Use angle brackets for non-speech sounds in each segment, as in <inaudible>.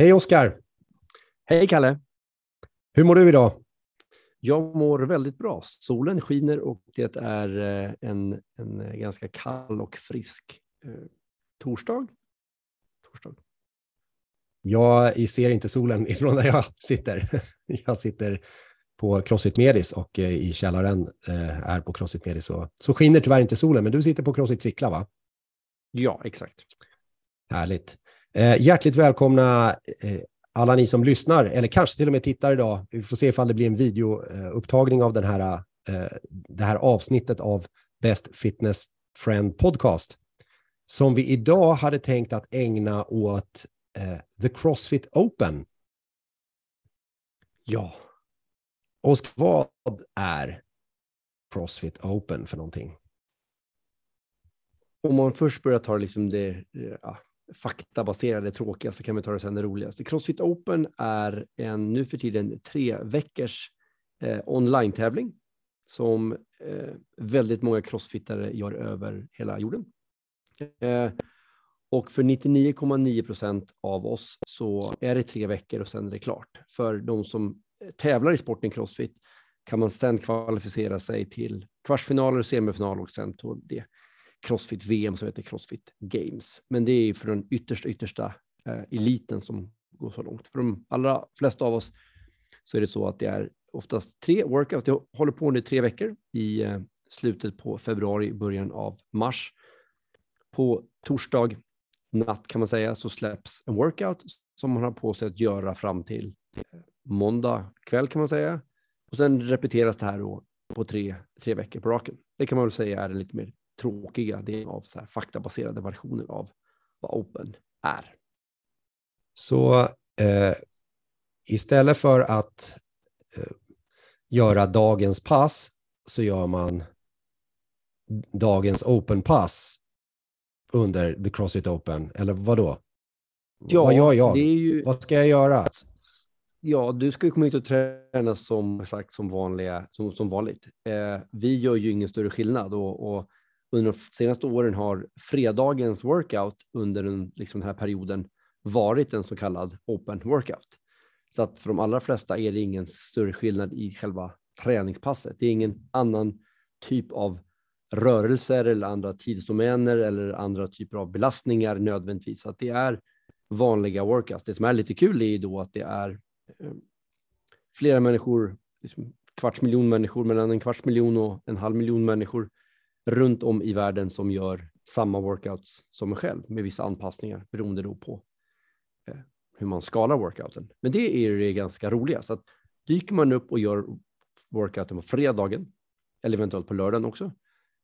Hej Oskar! Hej Kalle! Hur mår du idag? Jag mår väldigt bra. Solen skiner och det är eh, en, en ganska kall och frisk eh, torsdag. torsdag. Jag ser inte solen <laughs> ifrån där jag sitter. <laughs> Jag sitter på Crossfit Medis och eh, i källaren eh, är på Crossfit Medis. Så, så skiner tyvärr inte solen, men du sitter på Crossfit Sickla va? Ja, exakt. Härligt. Eh, hjärtligt välkomna eh, alla ni som lyssnar, eller kanske till och med tittar idag. Vi får se ifall det blir en videoupptagning av den här, eh, det här avsnittet av Best Fitness Friend Podcast. Som vi idag hade tänkt att ägna åt eh, The Crossfit Open. Ja. Och vad är Crossfit Open för någonting? Om man först börjar ta liksom det ja, faktabaserade tråkiga så kan vi ta det sen det roligaste. Crossfit Open är en nu för tiden tre veckors eh, online-tävling som eh, väldigt många crossfittare gör över hela jorden. Eh, och för 99,9 procent av oss så är det tre veckor och sen är det klart. För de som eh, tävlar i sporten crossfit kan man sen kvalificera sig till kvartsfinaler, semifinal och sen till det Crossfit-VM som heter Crossfit Games. Men det är för den yttersta, yttersta eh, eliten som går så långt. För de allra flesta av oss så är det så att det är oftast tre workouts. Det håller på nu tre veckor i eh, slutet på februari, början av mars. På torsdag natt kan man säga så släpps en workout som man har på sig att göra fram till eh, måndag kväll kan man säga. Och sen repeteras det här då på tre, tre veckor på raken. Det kan man väl säga är en lite mer tråkiga delen av så här faktabaserade versioner av vad Open är. Så eh, istället för att eh, göra dagens pass så gör man dagens Open-pass under The Crossfit Open, eller vad då? Ja, vad gör jag? Ju... Vad ska jag göra? Ja, du ska ju komma ut och träna som sagt som, vanliga, som, som vanligt. Eh, vi gör ju ingen större skillnad och, och under de senaste åren har fredagens workout under den, liksom den här perioden varit en så kallad open workout. Så att för de allra flesta är det ingen större skillnad i själva träningspasset. Det är ingen annan typ av rörelser eller andra tidsdomäner eller andra typer av belastningar nödvändigtvis. Så att det är vanliga workouts. Det som är lite kul är ju då att det är eh, flera människor, liksom kvarts miljon människor, mellan en kvarts miljon och en halv miljon människor runt om i världen som gör samma workouts som en själv med vissa anpassningar beroende då på eh, hur man skalar workouten. Men det är det ganska roliga. Så att dyker man upp och gör workouten på fredagen eller eventuellt på lördagen också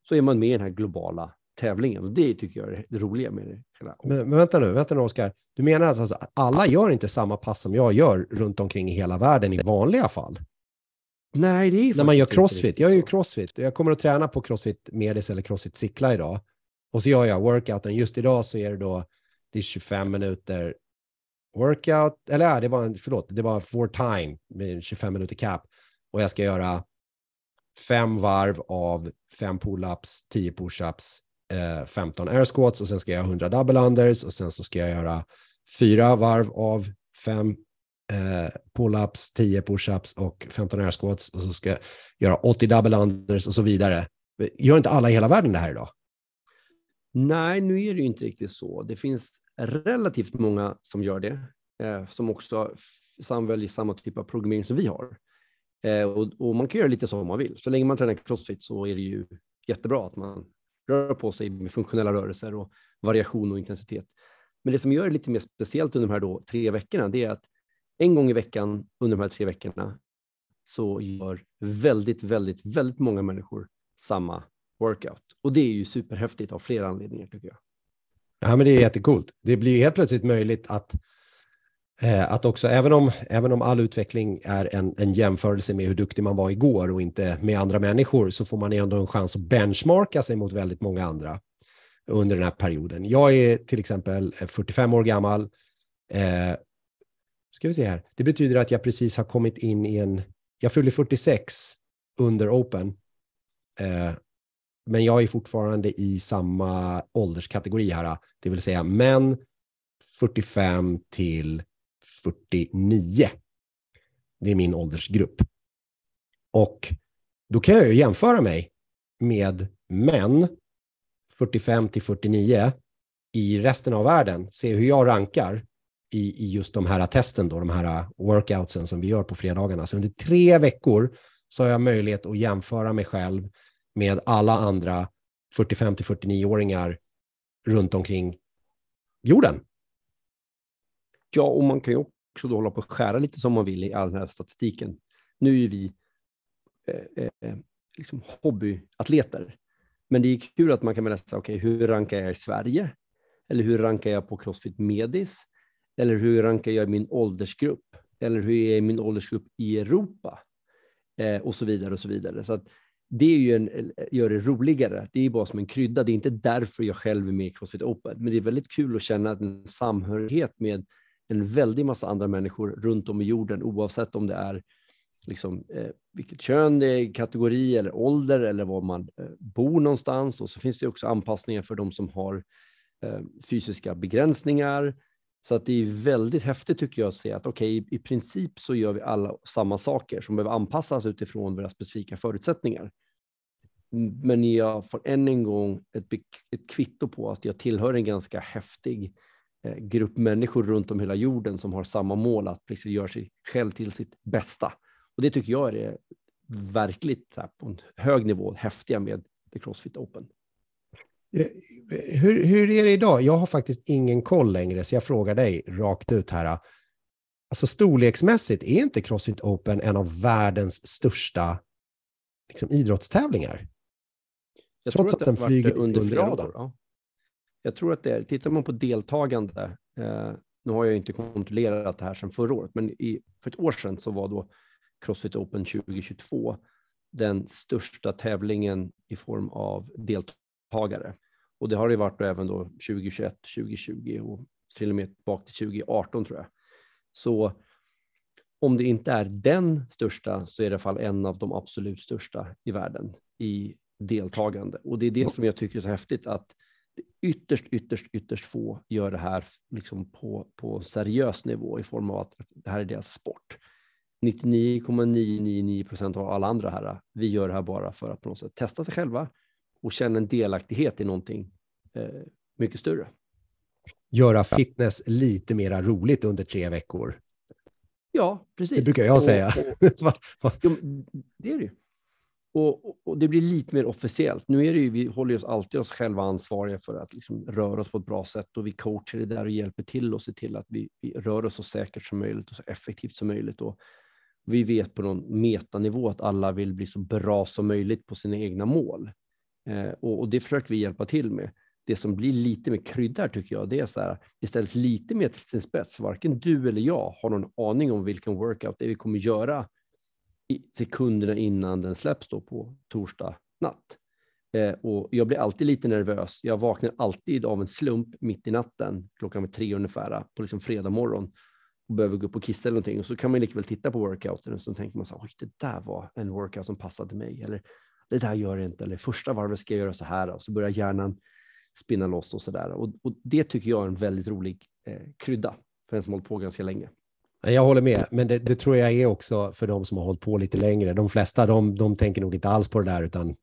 så är man med i den här globala tävlingen och det tycker jag är det roliga med det. Hela. Men, men vänta nu, vänta nu Oskar. Du menar alltså att alla gör inte samma pass som jag gör runt omkring i hela världen i vanliga fall? Nej, det är När man gör crossfit. Jag gör ju crossfit. Jag kommer att träna på crossfit medis eller crossfit cykla idag. Och så gör jag workouten. Just idag så är det då det är 25 minuter workout. Eller ja, det var en, förlåt, det var four time med 25 minuter cap. Och jag ska göra fem varv av fem pull-ups, 10 push-ups, eh, 15 air squats och sen ska jag göra 100 double unders och sen så ska jag göra fyra varv av fem eh, pull-ups, 10 push-ups och 15 air squats och så ska jag göra 80 double unders och så vidare. Gör inte alla i hela världen det här idag? Nej, nu är det ju inte riktigt så. Det finns relativt många som gör det, eh, som också samväljer samma typ av programmering som vi har. Eh, och, och, man kan göra lite som man vill. Så länge man tränar crossfit så är det ju jättebra att man rör på sig med funktionella rörelser och variation och intensitet. Men det som gör det lite mer speciellt under de här då, tre veckorna, det är att en gång i veckan under de här tre veckorna så gör väldigt, väldigt, väldigt många människor samma workout. Och det är ju superhäftigt av flera anledningar tycker jag. Ja, men det är jättekult. Det blir helt plötsligt möjligt att, eh, att också, även om, även om all utveckling är en, en jämförelse med hur duktig man var igår och inte med andra människor, så får man ändå en chans att benchmarka sig mot väldigt många andra under den här perioden. Jag är till exempel eh, 45 år gammal, eh, ska vi se här. Det betyder att jag precis har kommit in i en, jag fyller 46 under Open. Eh, men jag är fortfarande i samma ålderskategori här, det vill säga män 45 till 49. Det är min åldersgrupp. Och då kan jag ju jämföra mig med män 45 till 49 i resten av världen, se hur jag rankar i, i just de här testen, då, de här workoutsen som vi gör på fredagarna. Så under tre veckor så har jag möjlighet att jämföra mig själv med alla andra 45-49-åringar runt omkring jorden. Ja, och man kan ju också då hålla på och skära lite som man vill i all den här statistiken. Nu är ju vi eh, eh, liksom hobbyatleter, men det är kul att man kan läsa, okej, okay, hur rankar jag i Sverige? Eller hur rankar jag på Crossfit Medis? Eller hur rankar jag i min åldersgrupp? Eller hur är min åldersgrupp i Europa? Eh, och så vidare och så vidare. Så att det är ju en, gör det roligare. Det är bara som en krydda. Det är inte därför jag själv är med i Crossfit Open, men det är väldigt kul att känna en samhörighet med en väldig massa andra människor runt om i jorden, oavsett om det är liksom, eh, vilket kön det är, kategori eller ålder eller var man eh, bor någonstans. Och så finns det också anpassningar för de som har eh, fysiska begränsningar. Så att det är väldigt häftigt tycker jag att se att okej, okay, i, princip så gör vi alla samma saker som behöver anpassas utifrån våra specifika förutsättningar. Men jag får än en gång ett, ett kvitto på att jag tillhör en ganska häftig eh, grupp människor runt om hela jorden som har samma mål att liksom göra sig själv till sitt bästa. Och det tycker jag är verkligt här, på en hög nivå häftiga med The Crossfit Open. Eh, hur, hur är det idag? Jag har faktiskt ingen koll längre, så jag frågar dig rakt ut här. Alltså storleksmässigt, är inte Crossfit Open en av världens största liksom, idrottstävlingar? Jag Trots att, att den flyger under, under radarn. Ja. Jag tror att det är, tittar man på deltagande, eh, nu har jag inte kontrollerat det här sedan förra året, men i, för ett år sedan så var då Crossfit Open 2022 den största tävlingen i form av deltagare. Och det har det varit även då 2021, 2020 och till och med bak till 2018 tror jag. Så om det inte är den största så är det i alla fall en av de absolut största i världen i deltagande. Och det är det som jag tycker är så häftigt att ytterst, ytterst, ytterst få gör det här liksom på, på seriös nivå i form av att, det här är deras sport. 99,999 procent av alla andra här, vi gör det här bara för att på något sätt testa sig själva och känna en delaktighet i någonting eh, mycket större. Göra fitness lite mera roligt under tre veckor. Ja, precis. Det brukar jag säga. Och, och, <laughs> jo, det är det ju. Och, och, det blir lite mer officiellt. Nu är det ju, vi håller oss alltid oss själva ansvariga för att liksom röra oss på ett bra sätt och vi coachar det där och hjälper till och ser till att vi, vi rör oss så säkert som möjligt och så effektivt som möjligt. Och vi vet på någon metanivå att alla vill bli så bra som möjligt på sina egna mål. Eh, och, och, det försöker vi hjälpa till med. Det som blir lite mer krydda tycker jag, det är så här, istället lite mer till sin spets. Varken du eller jag har någon aning om vilken workout det är vi kommer göra i sekunderna innan den släpps då på torsdag natt. Eh, och jag blir alltid lite nervös. Jag vaknar alltid av en slump mitt i natten, klockan tre ungefär, på liksom fredag morgon och behöver gå upp och kissa eller någonting. Och så kan man likväl titta på workouten och så tänker man så här, oj, det där var en workout som passade mig. Eller det där gör det inte. Eller första varvet ska jag göra så här. Och så börjar hjärnan spinna loss och så där. Och, och det tycker jag är en väldigt rolig eh, krydda för en som hållit på ganska länge. Jag håller med, men det, det, tror jag är också för de som har hållit på lite längre. De flesta de, de tänker nog inte alls på det där, utan eh,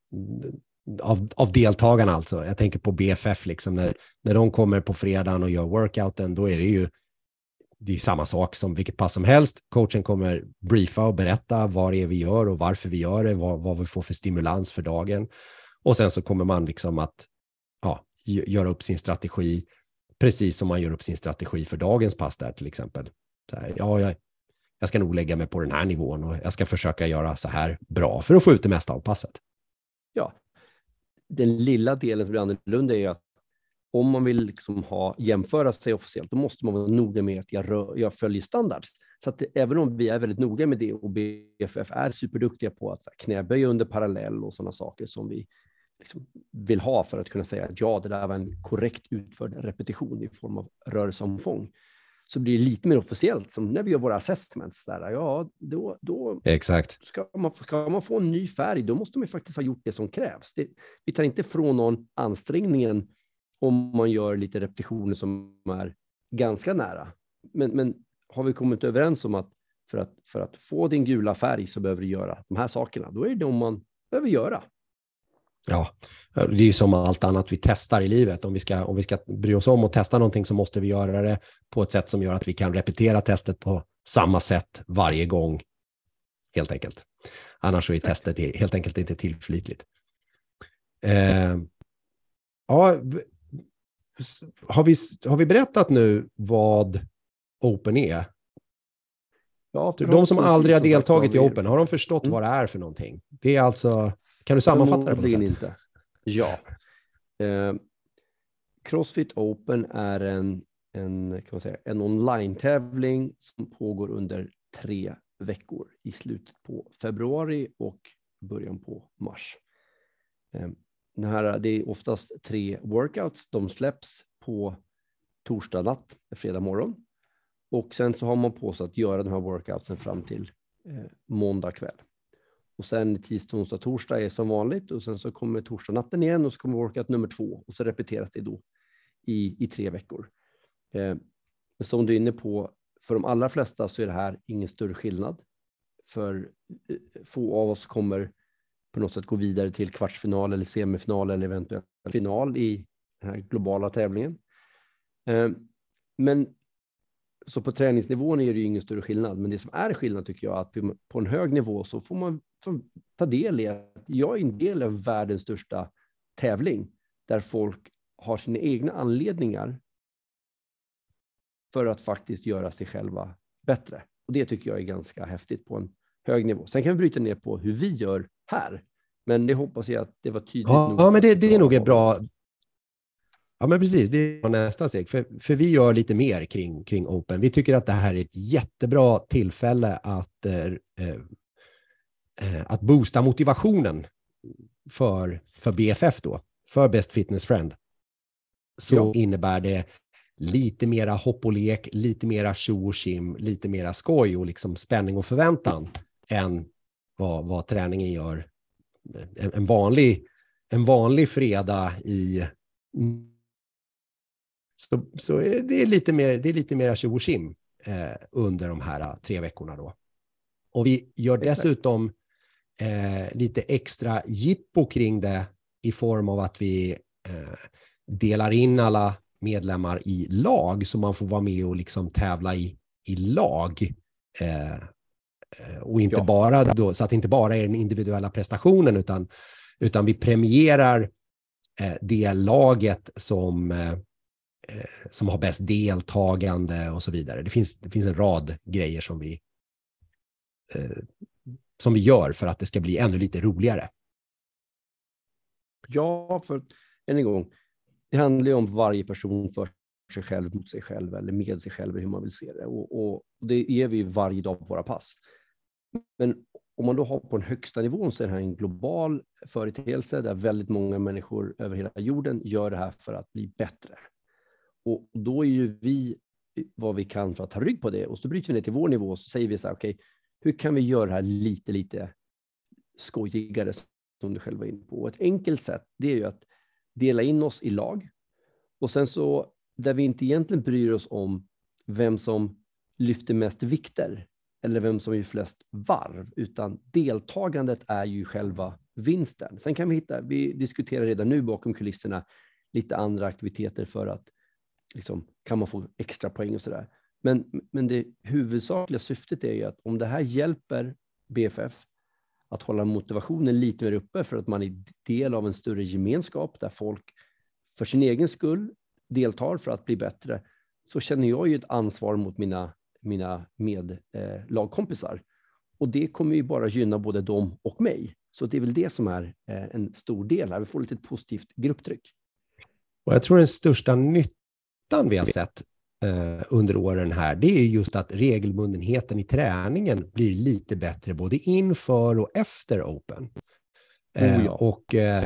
av, av deltagarna alltså. Jag tänker på BFF, liksom, när, när de kommer på fredagen och gör workouten, då är det ju det är samma sak som vilket pass som helst. Coachen kommer briefa och berätta vad det är vi gör och varför vi gör det, vad, vad vi får för stimulans för dagen. Och sen så kommer man liksom att ja, göra upp sin strategi, precis som man gör upp sin strategi för dagens pass där till exempel. Så här, ja, jag, jag ska nog lägga mig på den här nivån och jag ska försöka göra så här bra för att få ut det mesta av passet. Ja, den lilla delen som blir annorlunda är att om man vill liksom ha, jämföra sig officiellt, då måste man vara noga med att jag, rör, jag följer standards. Så att även om vi är väldigt noga med det och BFF är superduktiga på att knäböja under parallell och sådana saker som vi liksom vill ha för att kunna säga att ja, det där var en korrekt utförd repetition i form av rörelseomfång, så blir det lite mer officiellt, som när vi gör våra assessments. Där, ja, då, då Exakt. Ska, man, ska man få en ny färg, då måste man faktiskt ha gjort det som krävs. Det, vi tar inte från någon ansträngningen om man gör lite repetitioner som är ganska nära. Men, men har vi kommit överens om att för, att för att få din gula färg så behöver du göra de här sakerna. Då är det de man behöver göra. Ja, det är ju som allt annat vi testar i livet. Om vi, ska, om vi ska bry oss om och testa någonting så måste vi göra det på ett sätt som gör att vi kan repetera testet på samma sätt varje gång, helt enkelt. Annars är testet helt enkelt inte tillförlitligt. Eh, ja, har, vi, har vi berättat nu vad Open är? Ja, de som aldrig har deltagit i Open, har de förstått mm. vad det är för någonting? Det är alltså, kan du sammanfatta det på något sätt? inte. Ja. Eh, Crossfit Open är en, en, kan man säga, en online-tävling som pågår under tre veckor i slutet på februari och början på mars den det, här, det är oftast tre workouts. De släpps på torsdag natt, fredag morgon. Och sen så har man på sig att göra de här workoutsen fram till eh, måndag kväll. Och sen tisdag, onsdag, torsdag är som vanligt och sen så kommer torsdag natten igen och så kommer workout nummer två och så repeteras det då i, i tre veckor. Eh, som du är inne på, för de allra flesta så är det här ingen större skillnad. För eh, få av oss kommer på något sätt gå vidare till kvartsfinal eller semifinal eller eventuellt final i den här globala tävlingen. Eh, men så på träningsnivån är det ju ingen större skillnad, men det som är skillnad tycker jag är att på en hög nivå så får man ta del i att jag är en del av världens största tävling där folk har sina egna anledningar för att faktiskt göra sig själva bättre. Och det tycker jag är ganska häftigt på en hög nivå. Sen kan vi bryta ner på hur vi gör här, men det hoppas jag att det var tydligt. Ja, ja men det, det är nog ett bra, Ja, men precis. Det är nästa steg. För, för vi gör lite mer kring, kring Open. Vi tycker att det här är ett jättebra tillfälle att, eh, eh, att boosta motivationen för, för BFF då, för Best Fitness Friend. Så ja. innebär det lite mera hopp och lek, lite mera tjo och kim, lite mera skoj och liksom spänning och förväntan än vad, vad träningen gör en, en, vanlig, en vanlig fredag i så, så är det, är lite mer, det är lite mer tjo eh, under de här eh, tre veckorna då. Och vi gör dessutom eh, lite extra jippo kring det i form av att vi eh, delar in alla medlemmar i lag så man får vara med och liksom tävla i, i lag. Eh och inte ja. bara då, så att det inte bara är den individuella prestationen utan, utan vi premierar eh, det laget som eh, Eh, som har bäst deltagande och så vidare. Det finns, det finns en rad grejer som vi, eh, som vi gör för att det ska bli ännu lite roligare. Ja, för än en gång, det handlar ju om varje person för sig själv, mot sig själv eller med sig själv, hur man vill se det. Och, och det ger vi varje dag på våra pass. Men om man då har på den högsta nivån så är det här en global företeelse där väldigt många människor över hela jorden gör det här för att bli bättre. Och då är ju vi vad vi kan för att ta rygg på det och så bryter vi ner till vår nivå och så säger vi så här, okej, okay, hur kan vi göra det här lite, lite skojigare som du själv var inne på? Och ett enkelt sätt, det är ju att dela in oss i lag och sen så där vi inte egentligen bryr oss om vem som lyfter mest vikter eller vem som gör flest varv, utan deltagandet är ju själva vinsten. Sen kan vi hitta, vi diskuterar redan nu bakom kulisserna lite andra aktiviteter för att liksom, kan man få extra poäng och sådär. Men, men det huvudsakliga syftet är ju att om det här hjälper BFF att hålla motivationen lite mer uppe för att man är del av en större gemenskap där folk för sin egen skull deltar för att bli bättre, så känner jag ju ett ansvar mot mina, mina medlagkompisar. Eh, och det kommer ju bara gynna både dem och mig. Så det är väl det som är eh, en stor del här. Vi får lite positivt grupptryck. Och jag tror den största nyttan vi har sett eh, under åren här, det är just att regelbundenheten i träningen blir lite bättre både inför och efter Open. Eh, oh ja. Och eh,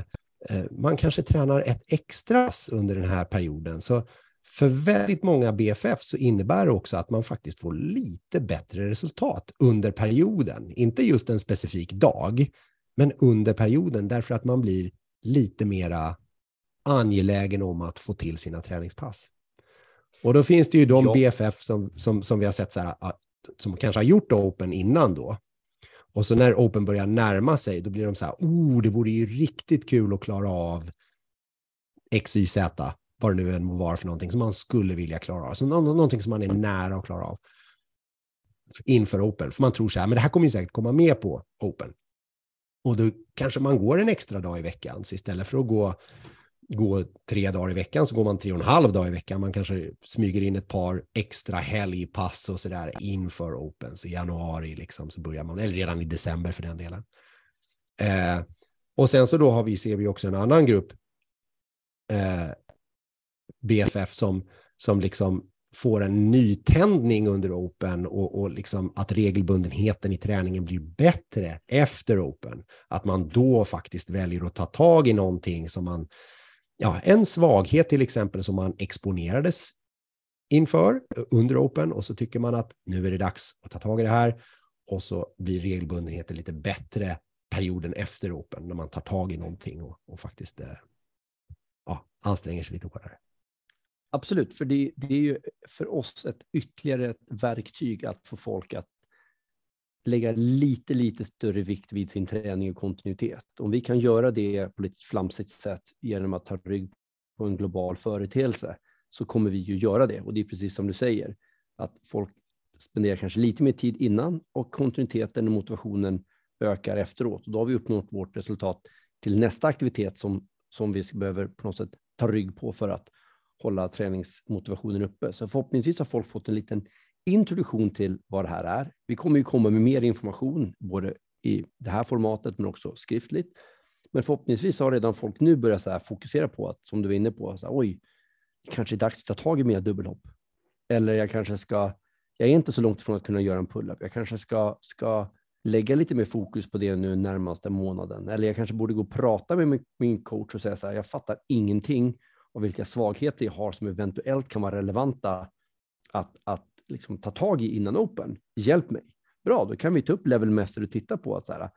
man kanske tränar ett extra under den här perioden. Så för väldigt många BFF så innebär det också att man faktiskt får lite bättre resultat under perioden. Inte just en specifik dag, men under perioden därför att man blir lite mera angelägen om att få till sina träningspass. Och då finns det ju de ja. BFF som, som, som vi har sett så här, som kanske har gjort Open innan då. Och så när Open börjar närma sig, då blir de så här, oh, det vore ju riktigt kul att klara av X, Y, Z, vad det nu än må vara för någonting som man skulle vilja klara av. Så någonting som man är nära att klara av inför Open. För man tror så här, men det här kommer ju säkert komma med på Open. Och då kanske man går en extra dag i veckan, så istället för att gå gå tre dagar i veckan så går man tre och en halv dag i veckan. Man kanske smyger in ett par extra helgpass och så där inför Open. Så i januari liksom så börjar man, eller redan i december för den delen. Eh, och sen så då har vi, ser vi också en annan grupp eh, BFF som, som liksom får en nytändning under Open och, och liksom att regelbundenheten i träningen blir bättre efter Open. Att man då faktiskt väljer att ta tag i någonting som man ja, en svaghet till exempel som man exponerades inför under Open och så tycker man att nu är det dags att ta tag i det här och så blir regelbundenheten lite bättre perioden efter Open när man tar tag i någonting och, och faktiskt eh, ja, anstränger sig lite hårdare. Absolut, för det, det, är ju för oss ett ytterligare ett verktyg att få folk att lägga lite, lite större vikt vid sin träning och kontinuitet. Om vi kan göra det på ett flamsigt sätt genom att ta rygg på en global företeelse så kommer vi ju göra det. Och det är precis som du säger, att folk spenderar kanske lite mer tid innan och kontinuiteten och motivationen ökar efteråt. Och då har vi uppnått vårt resultat till nästa aktivitet som, som vi behöver på något sätt ta rygg på för att hålla träningsmotivationen uppe. Så förhoppningsvis har folk fått en liten introduktion till vad det här är. Vi kommer ju komma med mer information, både i det här formatet men också skriftligt. Men förhoppningsvis har redan folk nu börjat så fokusera på att, som du var inne på, så här, oj, det kanske är dags att ta tag i mer dubbelhopp. Eller jag kanske ska, jag är inte så långt ifrån att kunna göra en pull-up. Jag kanske ska, ska lägga lite mer fokus på det nu närmaste månaden. Eller jag kanske borde gå och prata med min coach och säga så här, jag fattar ingenting och vilka svagheter jag har som eventuellt kan vara relevanta att, att liksom ta tag i innan Open. Hjälp mig. Bra, då kan vi ta upp level method och titta på att så här,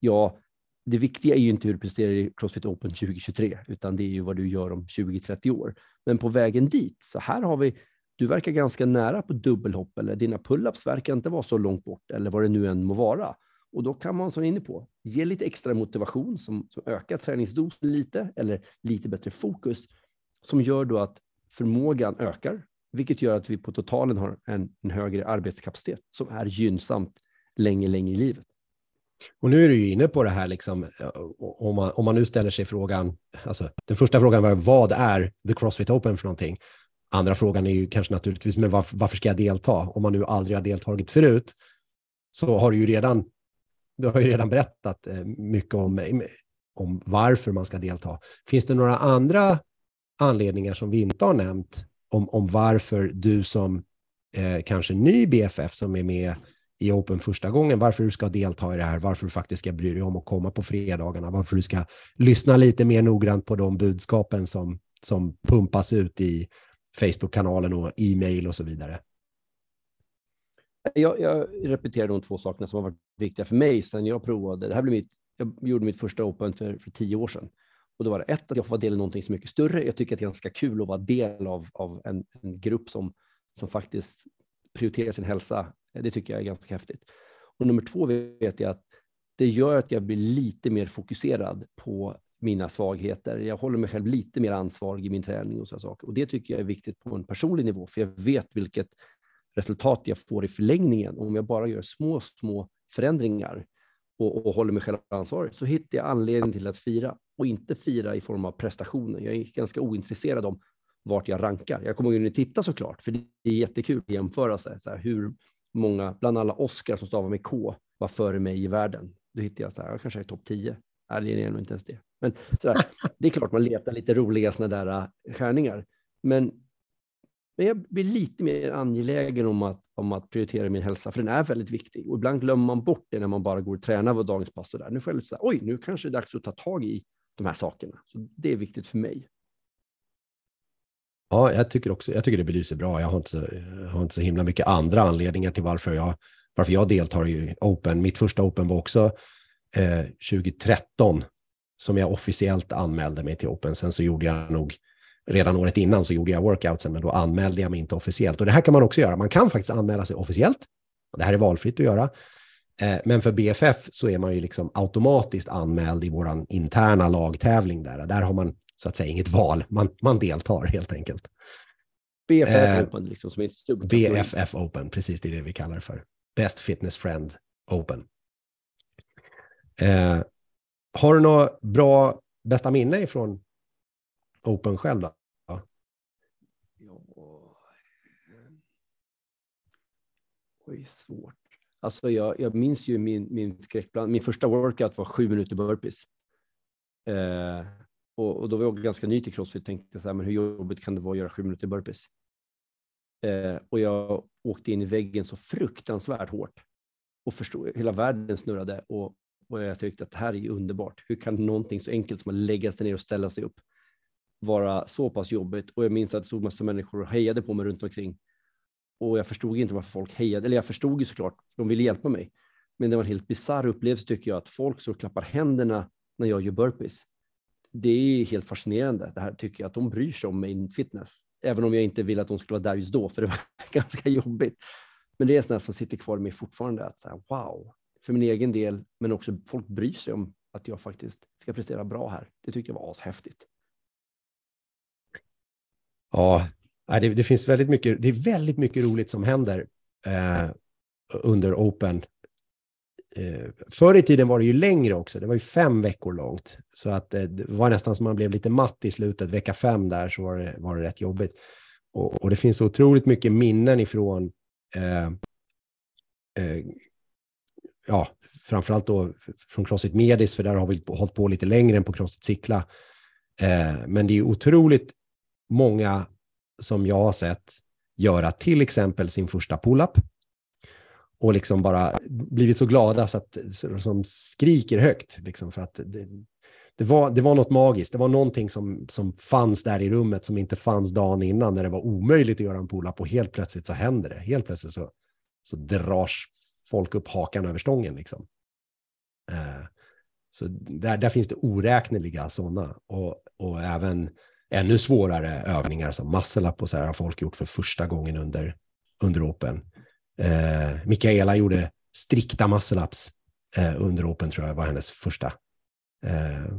ja, det viktiga är ju inte hur du presterar i Crossfit Open 2023, utan det är ju vad du gör om 20-30 år. Men på vägen dit, så här har vi, du verkar ganska nära på dubbelhopp, eller dina pull-ups verkar inte vara så långt bort, eller vad det nu än må vara. Och då kan man, som jag är inne på, ge lite extra motivation som, som ökar träningsdosen lite, eller lite bättre fokus, som gör då att förmågan ökar, vilket gör att vi på totalen har en, en högre arbetskapacitet som är gynnsamt länge, länge i livet. Och nu är du ju inne på det här, liksom, eh, om, man, om man nu ställer sig frågan, alltså, den första frågan var vad är The Crossfit Open för någonting? Andra frågan är ju kanske naturligtvis, men varför, varför ska jag delta? Om man nu aldrig har deltagit förut, så har du ju redan, du har ju redan berättat eh, mycket om, om varför man ska delta. Finns det några andra anledningar som vi inte har nämnt om, om varför du som eh, kanske ny BFF som är med i Open första gången, varför du ska delta i det här, varför du faktiskt ska bry dig om att komma på fredagarna, varför du ska lyssna lite mer noggrant på de budskapen som, som pumpas ut i Facebook-kanalen och e-mail och så vidare. Jag, jag repeterar de två sakerna som har varit viktiga för mig sedan jag provade. Det här blev mitt, jag gjorde mitt första Open för, för tio år sedan. Och då var det ett, att jag får vara del i någonting så mycket större. Jag tycker att det är ganska kul att vara del av, av en, en grupp som, som faktiskt prioriterar sin hälsa. Det tycker jag är ganska häftigt. Och nummer två vet jag att det gör att jag blir lite mer fokuserad på mina svagheter. Jag håller mig själv lite mer ansvarig i min träning och sådana saker. Och det tycker jag är viktigt på en personlig nivå, för jag vet vilket resultat jag får i förlängningen om jag bara gör små, små förändringar och, och håller mig själv ansvarig, så hittar jag anledning till att fira och inte fira i form av prestationer. Jag är ganska ointresserad om vart jag rankar. Jag kommer in och titta såklart, för det är jättekul att jämföra sig. Så här, hur många, bland alla Oscar som stavar med K, var före mig i världen. Då hittar jag så här, jag kanske är topp 10. Nej, det är nog inte ens det. Men så där, <laughs> det är klart man letar lite roliga sådana där äh, skärningar. Men, men jag blir lite mer angelägen om att om att prioritera min hälsa, för den är väldigt viktig. Och ibland glömmer man bort det när man bara går och tränar vad dagens pass. Där. Nu får jag lite så här, oj, nu kanske det är dags att ta tag i de här sakerna. Så det är viktigt för mig. Ja, jag tycker också, jag tycker det belyser bra. Jag har inte, så, jag har inte så himla mycket andra anledningar till varför jag, varför jag deltar i Open. Mitt första Open var också eh, 2013 som jag officiellt anmälde mig till Open. Sen så gjorde jag nog redan året innan så gjorde jag workoutsen, men då anmälde jag mig inte officiellt. Och det här kan man också göra. Man kan faktiskt anmäla sig officiellt. Det här är valfritt att göra. Eh, men för BFF så är man ju liksom automatiskt anmäld i vår interna lagtävling där. Där har man så att säga inget val. Man, man deltar helt enkelt. BFF eh, Open, liksom, som är BFF Open, precis det är det vi kallar det för. Best Fitness Friend Open. Eh, har du något bra bästa minne ifrån Open själv då? Ja. Oj, svårt. Alltså jag, jag minns ju min, min skräckplan. Min första workout var sju minuter burpees. Eh, och, och, då var jag ganska ny till crossfit och tänkte så här, men hur jobbigt kan det vara att göra sju minuter burpees? Eh, och jag åkte in i väggen så fruktansvärt hårt och förstod, hela världen snurrade och, och jag tyckte att det här är ju underbart. Hur kan någonting så enkelt som att lägga sig ner och ställa sig upp vara så pass jobbigt? Och jag minns att det stod massa människor och hejade på mig runt omkring. Och jag förstod inte varför folk hejade, eller jag förstod ju såklart, de ville hjälpa mig. Men det var en helt bisarr upplevelse tycker jag, att folk står och klappar händerna när jag gör burpees. Det är helt fascinerande. Det här tycker jag att de bryr sig om min fitness. Även om jag inte ville att de skulle vara där just då, för det var <laughs> ganska jobbigt. Men det är sådana som sitter kvar i mig fortfarande, att så wow, för min egen del, men också folk bryr sig om att jag faktiskt ska prestera bra här. Det tycker jag var ashäftigt. Ja, det, det finns väldigt mycket, det är väldigt mycket roligt som händer eh, under Open. Eh, förr i tiden var det ju längre också, det var ju fem veckor långt. Så att eh, det var nästan som man blev lite matt i slutet, vecka fem där så var det, var det rätt jobbigt. Och, och det finns otroligt mycket minnen ifrån, eh, eh, ja, framförallt då från Crossfit Medis, för där har vi hållit på lite längre än på Crossfit Sickla. Eh, men det är otroligt många som jag har sett göra till exempel sin första pull-up och liksom bara blivit så glada så att som skriker högt. Liksom för att det, det, var, det var något magiskt. Det var någonting som, som fanns där i rummet som inte fanns dagen innan när det var omöjligt att göra en pull-up och helt plötsligt så händer det. Helt plötsligt så, så dras folk upp hakan över stången. Liksom. Eh, så där, där finns det oräkneliga sådana och, och även ännu svårare övningar som muscle up och så här har folk gjort för första gången under, under Open. Eh, Mikaela gjorde strikta muscle-ups eh, under Open, tror jag var hennes första. Eh,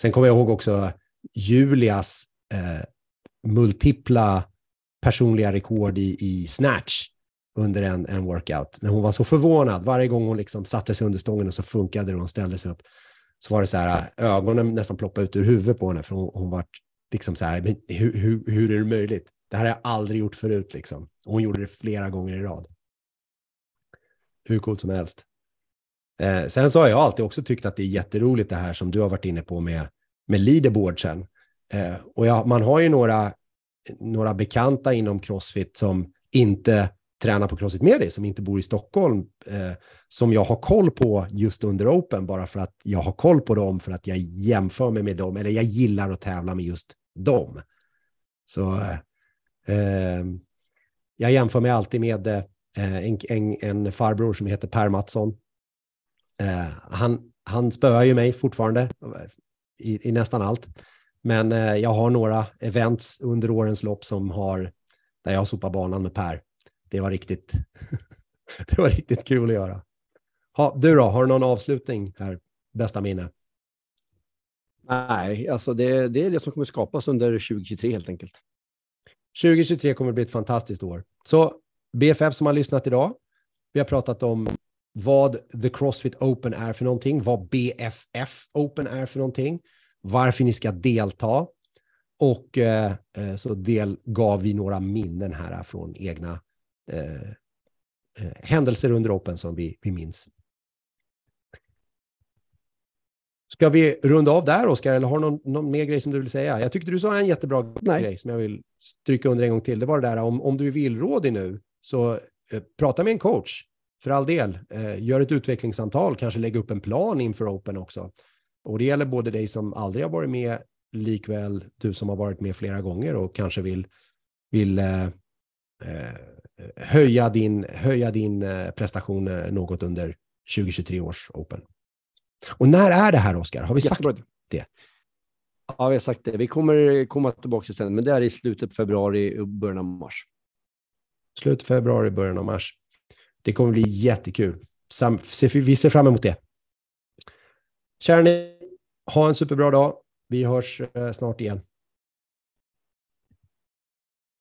sen kommer jag ihåg också Julias eh, multipla personliga rekord i, i snatch under en, en workout. När hon var så förvånad, varje gång hon liksom satte sig under stången och så funkade det och hon ställde sig upp, så var det så här, eh, ögonen nästan ploppade ut ur huvudet på henne, för hon, hon var liksom så här, men hur, hur, hur är det möjligt? Det här har jag aldrig gjort förut liksom. Och hon gjorde det flera gånger i rad hur coolt som helst. Eh, sen så har jag alltid också tyckt att det är jätteroligt det här som du har varit inne på med, med leaderboardsen. Eh, och jag, man har ju några, några bekanta inom Crossfit som inte tränar på Crossfit med dig, som inte bor i Stockholm, eh, som jag har koll på just under Open, bara för att jag har koll på dem, för att jag jämför mig med dem, eller jag gillar att tävla med just dem. Så eh, eh, jag jämför mig alltid med Eh, en, en, en farbror som heter Per Mattsson. Eh, han, han spöar ju mig fortfarande i, i nästan allt. Men eh, jag har några events under årens lopp som har, där jag sopar banan med Per. Det var riktigt, <laughs> det var riktigt kul att göra. Ha, du då, har du någon avslutning här? Bästa minne? Nej, alltså det, det är det som kommer skapas under 2023 helt enkelt. 2023 kommer att bli ett fantastiskt år. Så BFF som har lyssnat idag. Vi har pratat om vad The Crossfit Open är för någonting, vad BFF Open är för någonting, varför ni ska delta och eh, eh, så delgav vi några minnen här från egna händelser under Open som vi, vi minns. Ska vi runda av där, Oskar, eller har du någon, någon mer grej som du vill säga? Jag tyckte du sa en jättebra Nej. grej som jag vill stryka under en gång till. Det var det där om, om du är villrådig nu så eh, prata med en coach, för all del. Eh, gör ett utvecklingssamtal, kanske lägg upp en plan inför Open också. Och det gäller både dig som aldrig har varit med, likväl du som har varit med flera gånger och kanske vill, vill eh, eh höja din, höja din eh, prestation något under 2023 års Open. Och när är det här, Oskar? Har vi sagt Jättebra. det? Ja, vi har sagt det. Vi kommer komma tillbaka sen, men det är i slutet av februari och början av mars. Slutet februari, början av mars. Det kommer bli jättekul. Vi ser fram emot det. Kära ni, ha en superbra dag. Vi hörs eh, snart igen.